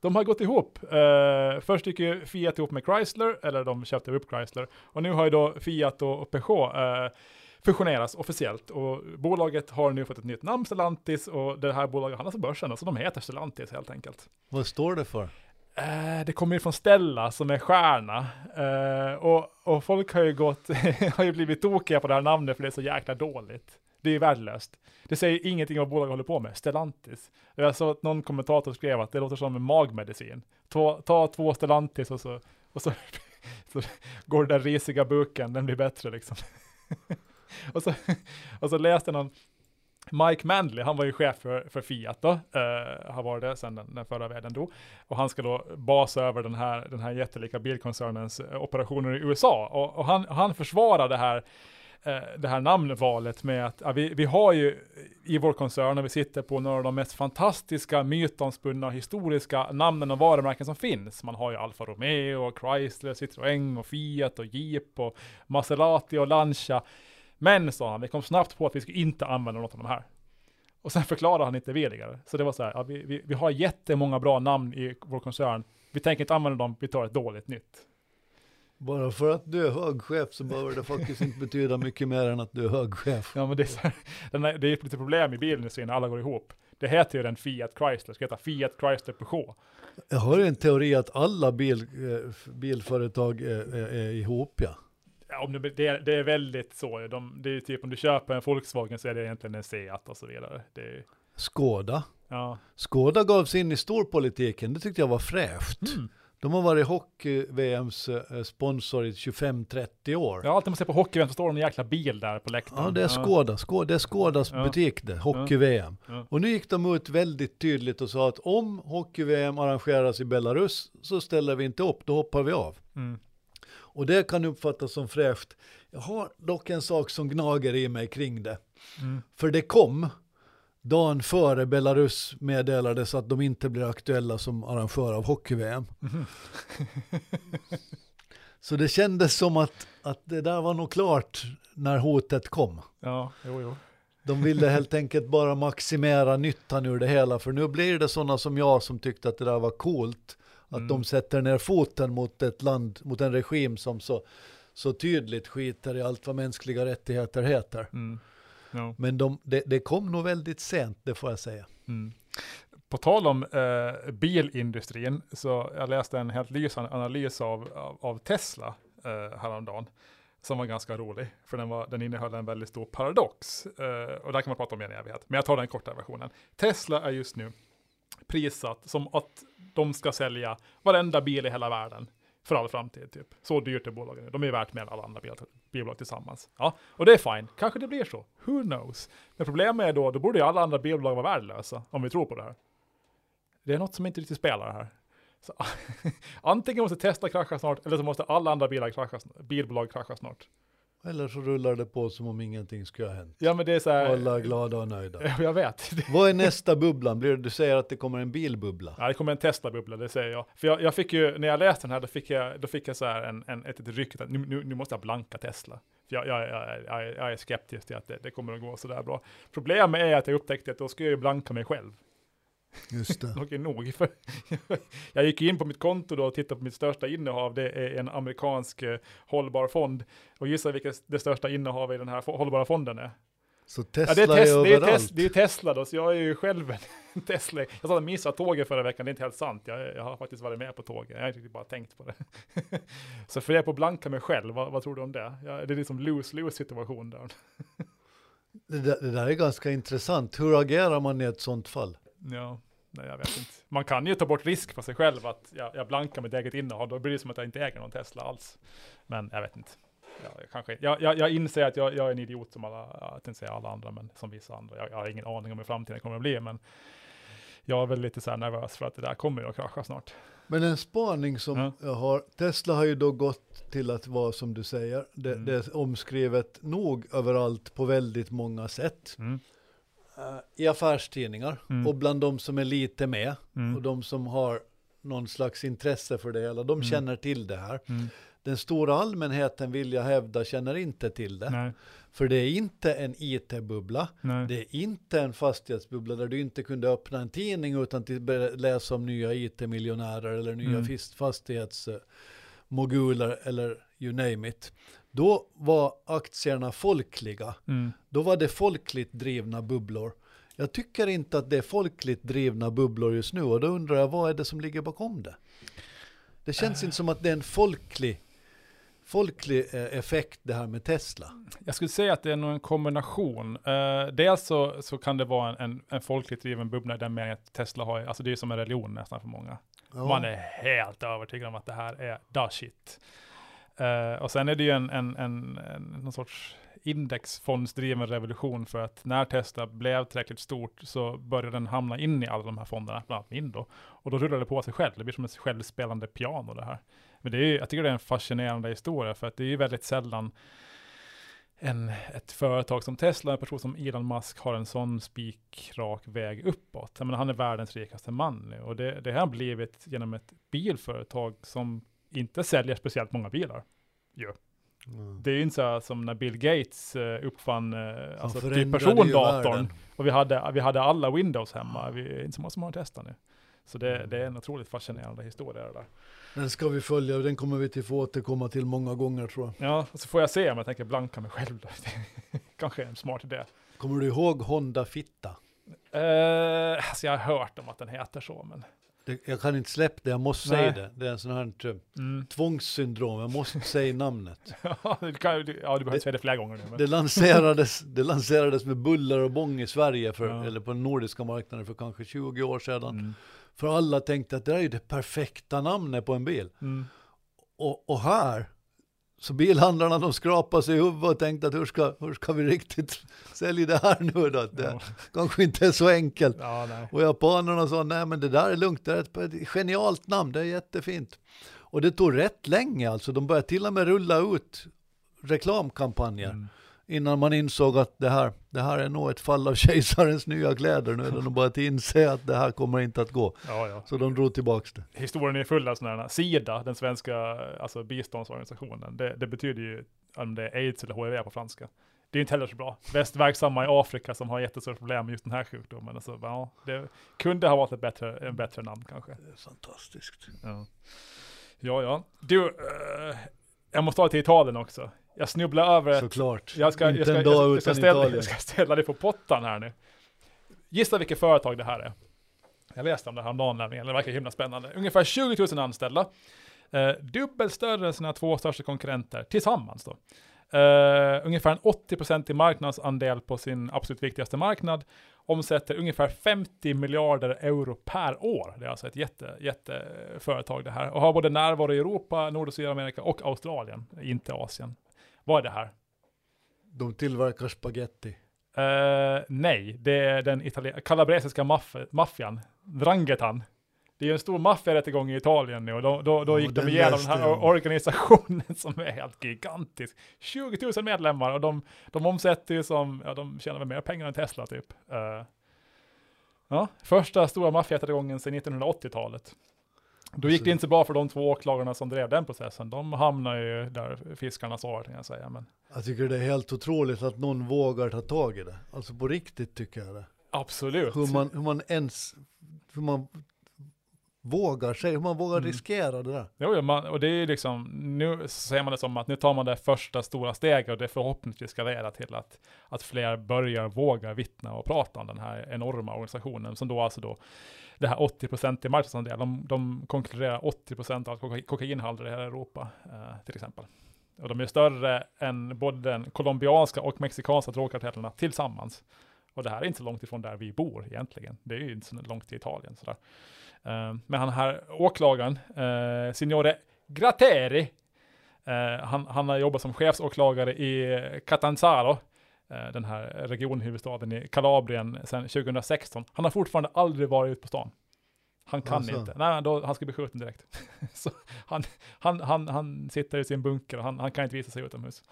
De har gått ihop. Eh, först gick ju Fiat ihop med Chrysler, eller de köpte upp Chrysler. Och nu har ju då Fiat och, Peugeot eh, fusionerats officiellt. Och bolaget har nu fått ett nytt namn, Stellantis, och det här bolaget handlas på börsen, så de heter Stellantis helt enkelt. Vad står det för? Eh, det kommer ju från Stella som är stjärna. Och, och folk har ju gått, *laughs* har ju blivit tokiga på det här namnet för det är så jäkla dåligt. Det är värdelöst. Det säger ingenting om vad bolaget håller på med. Stellantis. Jag såg att någon kommentator skrev att det låter som en magmedicin. Ta, ta två Stellantis och så, och så, *laughs* så går den där risiga buken, den blir bättre liksom. *laughs* och, så, och så läste någon Mike Manley, han var ju chef för, för Fiat då, uh, har varit det sedan den, den förra världen då Och han ska då basa över den här, den här jättelika bilkoncernens eh, operationer i USA. Och, och han, han försvarar det här, Eh, det här namnvalet med att ja, vi, vi har ju i vår koncern, och vi sitter på några av de mest fantastiska, mytomspunna, historiska namnen och varumärken som finns. Man har ju Alfa Romeo, och Chrysler, Citroën och Fiat och Jeep och Maserati och Lancia. Men, sa han, vi kom snabbt på att vi ska inte använda något av de här. Och sen förklarade han inte veligare. Så det var så här, ja, vi, vi, vi har jättemånga bra namn i vår koncern. Vi tänker inte använda dem, vi tar ett dåligt nytt. Bara för att du är hög chef så behöver det faktiskt inte betyda mycket mer än att du är hög chef. Ja, men det är, så här, *laughs* det är lite problem i bilindustrin när alla går ihop. Det heter ju den Fiat Chrysler, ska heta Fiat Chrysler Peugeot. Jag har en teori att alla bil, eh, bilföretag är, är, är ihop ja. Ja, om det, det, är, det är väldigt så. De, det är typ om du köper en Volkswagen så är det egentligen en Seat och så vidare. Det är, Skåda. ja. Skåda gav sig in i storpolitiken, det tyckte jag var fräscht. Mm. De har varit hockey-VMs eh, sponsor i 25-30 år. Har alltid man ser på hockey så står det en jäkla bil där på läktaren. Ja, det är Skåda. Skåda det är Skådas Ja. butik det, hockey-VM. Ja. Och nu gick de ut väldigt tydligt och sa att om hockey-VM arrangeras i Belarus så ställer vi inte upp, då hoppar vi av. Mm. Och det kan uppfattas som fräscht. Jag har dock en sak som gnager i mig kring det. Mm. För det kom dagen före Belarus meddelades att de inte blir aktuella som arrangör av hockey-VM. Mhm. *laughs* Så det kändes som att, att det där var nog klart när hotet kom. Ja, jo, jo. De ville helt enkelt bara maximera nyttan ur det hela, för nu blir det sådana som jag som tyckte att det där var coolt, att Mm. de sätter ner foten mot ett land, mot en regim som så, så tydligt skiter i allt vad mänskliga rättigheter heter. Mm. Ja. Men de, det, det kom nog väldigt sent, det får jag säga. Mm. På tal om eh, bilindustrin, så jag läste en helt lysande analys av, av, av Tesla eh, häromdagen, som var ganska rolig, för den, var, den innehöll en väldigt stor paradox. Eh, och där kan man prata om i en evighet, men jag tar den korta versionen. Tesla är just nu prissatt som att de ska sälja varenda bil i hela världen för all framtid. Typ. Så dyrt är bolagen nu. De är värt mer än alla andra bil, bilbolag tillsammans. Ja, och det är fine. Kanske det blir så. Who knows? Men problemet är då, då borde ju alla andra bilbolag vara värdelösa, om vi tror på det här. Det är något som inte riktigt spelar här. Så, *laughs* antingen måste Tesla krascha snart, eller så måste alla andra bilar krascha, bilbolag krascha snart. Eller så rullar det på som om ingenting skulle ha hänt. Ja, men det är så här... Alla glada och nöjda. Ja, *laughs* Jag vet. Vad är nästa bubblan? Blir det, du säger att det kommer en bilbubbla? Ja, det kommer en Tesla-bubbla, det säger jag. För jag, jag fick ju, när jag läste den här, då fick jag, då fick jag så här en, en, ett, ett ryck, att nu, nu, nu måste jag blanka Tesla. För jag, jag, jag, jag, är skeptisk till att det, det kommer att gå så där bra. Problemet är att jag upptäckte att då ska jag ju blanka mig själv. Just det. *laughs* Är nog. För *laughs* jag gick in på mitt konto då och tittade på mitt största innehav. Det är en amerikansk eh, hållbar fond. Och gissa vilket det största innehav i den här hållbara fonden är? Så Ja, Tesla det, är tes, är det, är överallt. tes, det är Tesla då, så jag är ju själv en *laughs* Tesla. Jag sa att missade tåget förra veckan, det är inte helt sant. Jag, jag har faktiskt varit med på tåget, jag har inte bara tänkt på det. så för jag på blanka mig själv, vad, vad tror du om det? Ja, det är liksom lose-lose situation där. Det, där, det där är ganska intressant. Hur agerar man i ett sånt fall? Ja, nej jag vet inte. Man kan ju ta bort risk på sig själv att jag, jag blankar mitt eget innehav, då blir det som att jag inte äger någon Tesla alls. Men jag vet inte. Ja, jag, kanske, jag, jag, jag inser att jag, jag är en idiot som alla, jag tänkte säga alla andra, men som vissa andra. Jag, jag har ingen aning om hur framtiden kommer att bli, men jag är väl lite så här nervös för att det där kommer ju att krascha snart. Men en spaning som Ja. jag har, Tesla har ju då gått till att vara som du säger, det, Mm. det är omskrivet nog överallt på väldigt många sätt. Mm. Eh, I affärstidningar Mm. och bland de som är lite med Mm. och de som har någon slags intresse för det hela, de Mm. känner till det här. Mm. Den stora allmänheten vill jag hävda känner inte till det. Nej, För det är inte en IT-bubbla. Det är inte en fastighetsbubbla där du inte kunde öppna en tidning utan börja läsa om nya IT-miljonärer eller nya Mm. fastighetsmoguler eller you name it. Då var aktierna folkliga. Mm. Då var det folkligt drivna bubblor. Jag tycker inte att det är folkligt drivna bubblor just nu och då undrar jag vad är det som ligger bakom det? Det känns inte som att det är en folklig, folklig eh, effekt det här med Tesla. Jag skulle säga att det är nog en kombination. Uh, dels så, så kan det vara en, en, en folkligt driven bubbla i den meningen att Tesla har, alltså det är som en religion nästan för många. Ja. Man är helt övertygad om att det här är da shit. Eh, och sen är det ju en, en, en, en någon sorts indexfondsdriven revolution för att när Tesla blev tillräckligt stort så började den hamna in i alla de här fonderna, bland annat min då. Och då rullar det på sig själv, det blir som ett självspelande piano det här. Men det är, ju- jag tycker det är en fascinerande historia för att det är ju väldigt sällan en, ett företag som Tesla, en person som Elon Musk har en sån spikrak väg uppåt. Jag menar, han är världens rikaste man nu och det, det har blivit genom ett bilföretag som inte säljer speciellt många bilar. Jo. Mm. Det är ju inte så här som när Bill Gates eh, uppfann eh, alltså typ persondatorn och vi hade, vi hade alla Windows hemma. Vi är inte så många som har testat nu. Så det, det är en otroligt fascinerande historia det där. Den ska vi följa och den kommer vi till få återkomma till många gånger tror jag. Ja, och så får jag se om jag tänker blanka mig själv. *laughs* Kanske är en smart idé. Kommer du ihåg Honda Fitta? Eh, alltså jag har hört om att den heter så, men... Det, jag kan inte släppa det, jag måste Nej. säga det. Det är en sån här eh, Mm. tvångssyndrom, jag måste säga namnet. *laughs* ja, du kan, du- ja, du behöver säga det flera gånger nu. Men. Det lanserades, det lanserades med buller och bång i Sverige, för, Ja. eller på den nordiska marknaden för kanske 20 år sedan. Mm. För alla tänkte att det där är ju det perfekta namnet på en bil. Mm. Och, och här, så bilhandlarna de skrapade sig i huvudet och tänkte att hur ska, hur ska vi riktigt *laughs* sälja det här nu då? Det Ja. kanske inte är så enkelt. ja. Och japanerna sa, nej men det där är lugnt, det är ett genialt namn, det är jättefint. Och det tog rätt länge alltså, de började till och med rulla ut reklamkampanjer Mm. Innan man insåg att det här, det här är nog ett fall av *laughs* kejsarens nya kläder. Nu är det nog bara att inse att det här kommer inte att gå. Ja, ja. Så de drog tillbaka det. Historien är full av sådana här, SIDA, den svenska alltså biståndsorganisationen, det, det betyder ju om det är aids eller HIV på franska. Det är inte heller så bra. Bäst verksamma i Afrika som har jättestora problem med just den här sjukdomen. Alltså, ja, det kunde ha varit ett bättre, en bättre namn kanske. Det är fantastiskt. Ja, ja. ja. Du, eh, jag måste ta till Italien också. Jag snubblar över ett Såklart. jag ska, jag inte ska, en jag, dag jag, utan ska ställa, Italien. jag ska ställa dig på pottan här nu. Gissa vilket företag det här är. Jag läste om det här dagen nämligen, det verkar himla spännande. Ungefär 20 000 anställda. Eh, dubbelt större än sina två största konkurrenter tillsammans då. Eh, ungefär en 80% i marknadsandel på sin absolut viktigaste marknad. Omsätter ungefär 50 miljarder euro per år. Det är alltså ett jätte, jätteföretag det här. Och har både närvaro i Europa, Nord och Sydamerika och Australien, inte Asien. Vad är det här? De tillverkar spaghetti. Eh, nej, det är den itali- kalabresiska maff- maffian, Drangetan. Det är ju en stor maffiarättegång i Italien nu och då, då, då gick de igenom den här organisationen *laughs* som är helt gigantisk. 20 000 medlemmar och de, de omsätter ju som, ja de tjänar väl mer pengar än Tesla typ. Eh, ja, första stora maffiarättegången sedan 1980-talet. Då gick det inte så bra för de två åklagarna som drev den processen. De hamnar ju där fiskarna sa, kan jag säga. Men Jag tycker det är helt otroligt att någon vågar ta tag i det. Alltså på riktigt tycker jag det. absolut. Hur man, hur man ens, hur man vågar sig, hur man vågar Mm. riskera det där. Jo, man, och det är liksom, nu ser man det som att nu tar man det första stora steget och det förhoppningsvis ska leda till att, att fler börjar våga vittna och prata om den här enorma organisationen som då alltså då, det här 80% i marknadsandel, de, de konkluderar 80% av koka, kokainhalter i hela Europa eh, till exempel. Och de är större än både den colombianska och mexikanska drogkartellerna tillsammans. Och det här är inte så långt ifrån där vi bor egentligen. Det är ju inte så långt till Italien sådär. Eh, men han här åklagaren, uh, Signore Gratteri, eh, han, han har jobbat som chefsåklagare i Catanzaro, den här regionhuvudstaden i Kalabrien sedan 2016. Han har fortfarande aldrig varit ute på stan. Han kan Alltså. inte. Nej, då, han ska bli skjuten direkt. *laughs* Så han, han, han, han sitter i sin bunker och han, han kan inte visa sig utomhus.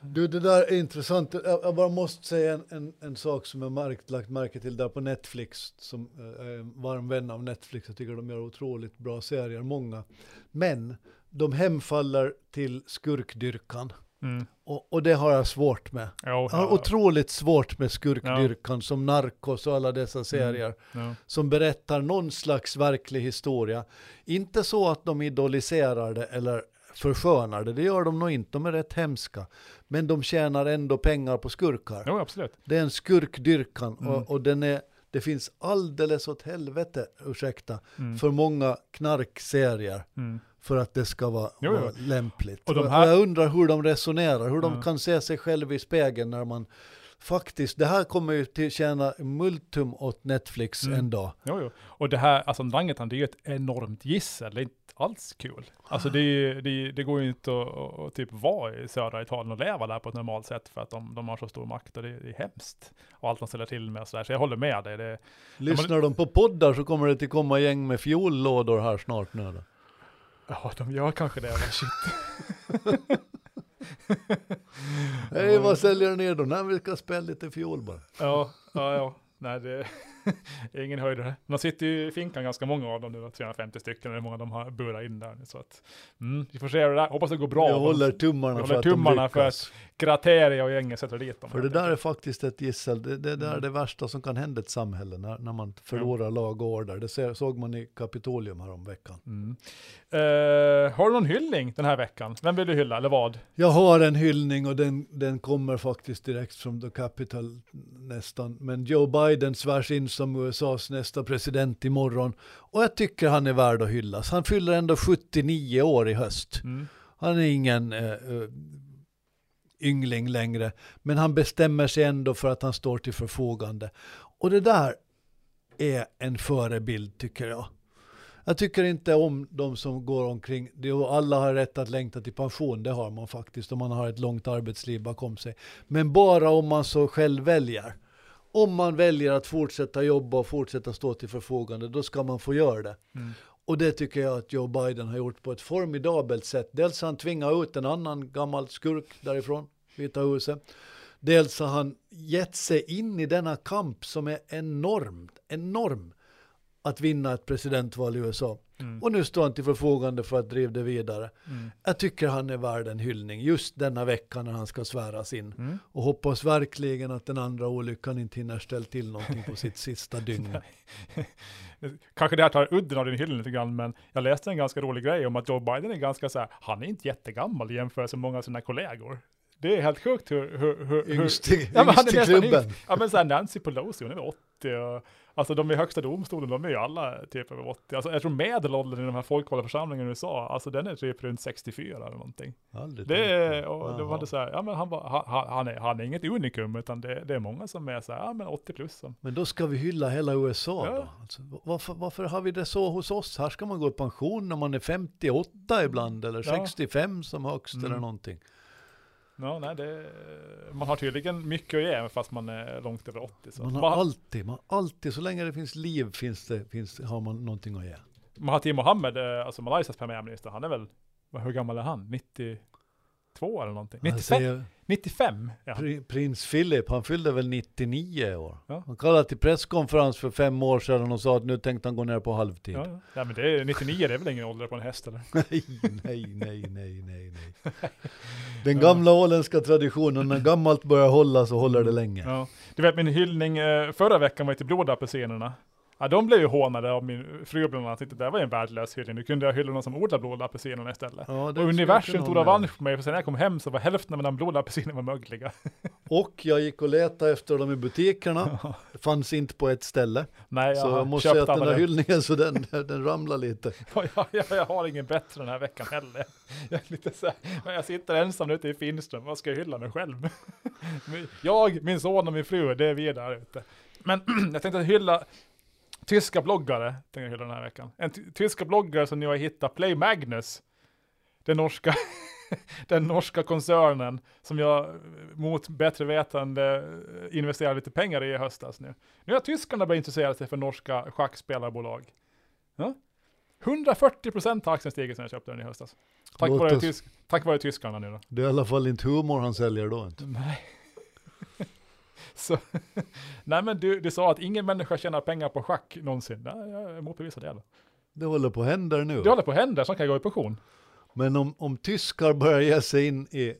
Du, det där är intressant. Jag, jag bara måste säga en, en, en sak som jag märkt, lagt märke till där på Netflix, som eh, är en varm vän av Netflix. Jag tycker de gör otroligt bra serier, många. Men de hemfaller till skurkdyrkan. Mm. Och, och det har jag svårt med. Jo, Jag har ja, otroligt svårt med skurkdyrkan som Narcos och alla dessa serier ja. som berättar någon slags verklig historia. Inte så att de idoliserar det eller förskönar det, gör de nog inte, de är rätt hemska. Men de tjänar ändå pengar på skurkar. Jo, absolut. Det är en skurkdyrkan Mm. och, och den är, det finns alldeles åt helvete, ursäkta, Mm. för många knarkserier Mm. för att det ska vara, Jo, jo. vara lämpligt. Och här- Jag undrar hur de resonerar, hur de kan se sig själva i spegeln när man faktiskt, det här kommer ju till tjäna multum åt Netflix Mm. en dag. Jo, jo. Och det här, alltså Drangetan, det är ju ett enormt gissel. Alls kul. Alltså det, ju- det, det går ju inte att, att, typ vara i södra Italien och leva där på ett normalt sätt för att de, de har så stor makt och det, är- det är hemskt. Och allt de ställer till med och sådär. Så jag håller med dig. Det, Lyssnar de på poddar så kommer det till komma gäng med fiollådor här snart nu då. ja, de gör kanske det. Men shit. *laughs* Hej, vad säljer ni då? Nej, vi ska spela lite fiol bara. Ja, ja, ja. Nej, det *laughs* ingen höjdare. De sitter ju i finkan ganska många av dem nu, 350 stycken, eller många de har burat in där. Så att, mm, vi får se hur det där, hoppas det går bra. Jag håller tummarna Jag för håller att de tummarna för lyckas. Grateria och gänget sätter dit dem. För det där är faktiskt ett gissel. Det, det där är Mm. det värsta som kan hända ett samhälle när, när man förlorar lag och order. Det ser, såg man i Kapitolium här om veckan. Mm. Eh, har du någon hyllning den här veckan? Vem vill du hylla, eller vad? Jag har en hyllning och den, den kommer faktiskt direkt från the capital nästan. Men Joe Biden svärs in som USAs nästa president imorgon. Och jag tycker han är värd att hyllas. Han fyller ändå 79 år i höst. Mm. Han är ingen eh, eh, yngling längre, men han bestämmer sig ändå för att han står till förfogande. Och det där är en förebild tycker jag. Jag tycker inte om de som går omkring, alla har rätt att längta till pension, det har man faktiskt om man har ett långt arbetsliv bakom sig. Men bara om man så själv väljer. Om man väljer att fortsätta jobba och fortsätta stå till förfogande, då ska man få göra det. Mm. Och det tycker jag att Joe Biden har gjort på ett formidabelt sätt. Dels har han tvingat ut en annan gammal skurk därifrån, Vita huset. Dels har han gett sig in i denna kamp som är enormt, enorm att vinna ett presidentval i USA. Mm. Och nu står han till förfogande för att driva det vidare. Mm. Jag tycker han är värd en hyllning just denna vecka när han ska sväras in. Mm. Och hoppas verkligen att den andra olyckan inte hinner ställa till någonting på sitt sista dygn. *laughs* Kanske det här tar udden av din hyllning lite grann, men jag läste en ganska rolig grej om att Joe Biden är ganska så här, han är inte jättegammal i jämförelse med många av sina kollegor. Det är helt sjukt hur... hur, hur, hur Yngst i, Ja, yngst är i klubben. yngst. Ja men såhär Nancy Pelosi, hon är väl 80 och Alltså de i högsta domstolen, de är ju alla typ över 80. Alltså jag tror medelåldern i de här folkvalda församlingarna i USA, alltså den är typ runt 64 eller någonting. Aldrig Det är, och de hade så här, ja men han, var, han, han, är, han är inget unikum, utan det, det är många som är så här, ja men 80 plus. Som, Men då ska vi hylla hela USA Ja. då. Alltså, varför, varför har vi det så hos oss? Här ska man gå i pension när man är 58 ibland eller Ja. 65 som högst Mm. eller någonting. Ja, nej, det, man har tydligen mycket att ge fast man är långt över 80. Så. Man har Man, alltid, man alltid, så länge det finns liv finns det, finns, har man någonting att ge. Mahathir Mohammed, eh, alltså Malaysias premiärminister, han är väl, hur gammal är han? 92 eller någonting? Han 95? säger, 95? Ja. Pri- Prins Philip, han fyllde väl 99 år. Ja. Han kallade till presskonferens för fem år sedan och sa att nu tänkte han gå ner på halvtid. Ja, ja. ja, men det är 99, det är väl ingen ålder på en häst eller? *laughs* Nej, nej, nej, nej, nej, nej. Den gamla åländska traditionen, när gammalt börjar hålla så håller det länge. Ja. Du vet min hyllning eh, förra veckan var till blodapelsinerna. Ja, de blev ju hånade av min fru bland annat. Det var en värdelös hyllning. Nu kunde jag hylla någon som odlar blodapelsinerna istället. Ja, och universum tog revansch på mig, för sen när jag kom hem så var hälften av mina blodapelsiner var mögliga. *laughs* Och jag gick och letade efter dem i butikerna. Det fanns inte på ett ställe. Nej, jag Så jag måste säga att den där hyllningen så den, *laughs* den ramlar lite. Ja, jag, jag, jag har ingen bättre den här veckan heller. Jag, är lite så här, jag sitter ensam ute i Finström, vad ska jag hylla mig själv? *laughs* Jag, min son och min fru, det är vi där ute. Men *clears throat* jag tänkte hylla tyska bloggare, tänkte jag hylla den här veckan. En ty- tyska bloggare som nu har hittat Play Magnus, den norska, *laughs* den norska koncernen som jag mot bättre vetande investerade lite pengar i i höstas nu. Nu har tyskarna börjat intressera sig för norska schackspelarbolag. Ja? 140% har aktien stigit sedan jag köpte den i höstas. Tack Låt vare, oss- tysk, tack vare tyskarna nu då. Det är i alla fall inte humor han säljer då inte. Nej. Så, *laughs* nej men du, du sa att ingen människa tjänar pengar på schack någonsin. Nej, jag motbevisar det. Det håller på att hända nu. Det håller på att hända, så kan jag gå i pension. Men om, om tyskar börjar ge sig in i,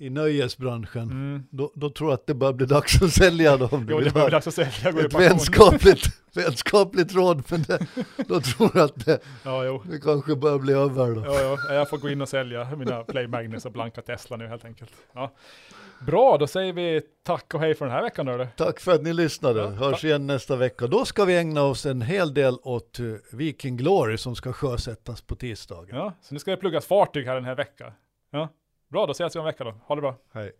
i nöjesbranschen, Mm. då, då tror jag att det börjar bli dags att sälja dem. Jo, det börjar ha dags att säga. Jag går ett vänskapligt, vänskapligt råd, men det, då tror jag att det, Ja, jo. det kanske börjar bli över då. Ja, ja, jag får gå in och sälja mina Play Magnus och blanka Tesla nu helt enkelt. Ja. Bra, då säger vi tack och hej för den här veckan du. Tack för att ni lyssnade. Ja, Hörs igen nästa vecka. Då ska vi ägna oss en hel del åt uh, Viking Glory som ska sjösättas på tisdagen. Ja, så nu ska det pluggas fartyg här den här veckan. Ja. Bra, då ses vi om en vecka då. Ha det bra. Hej.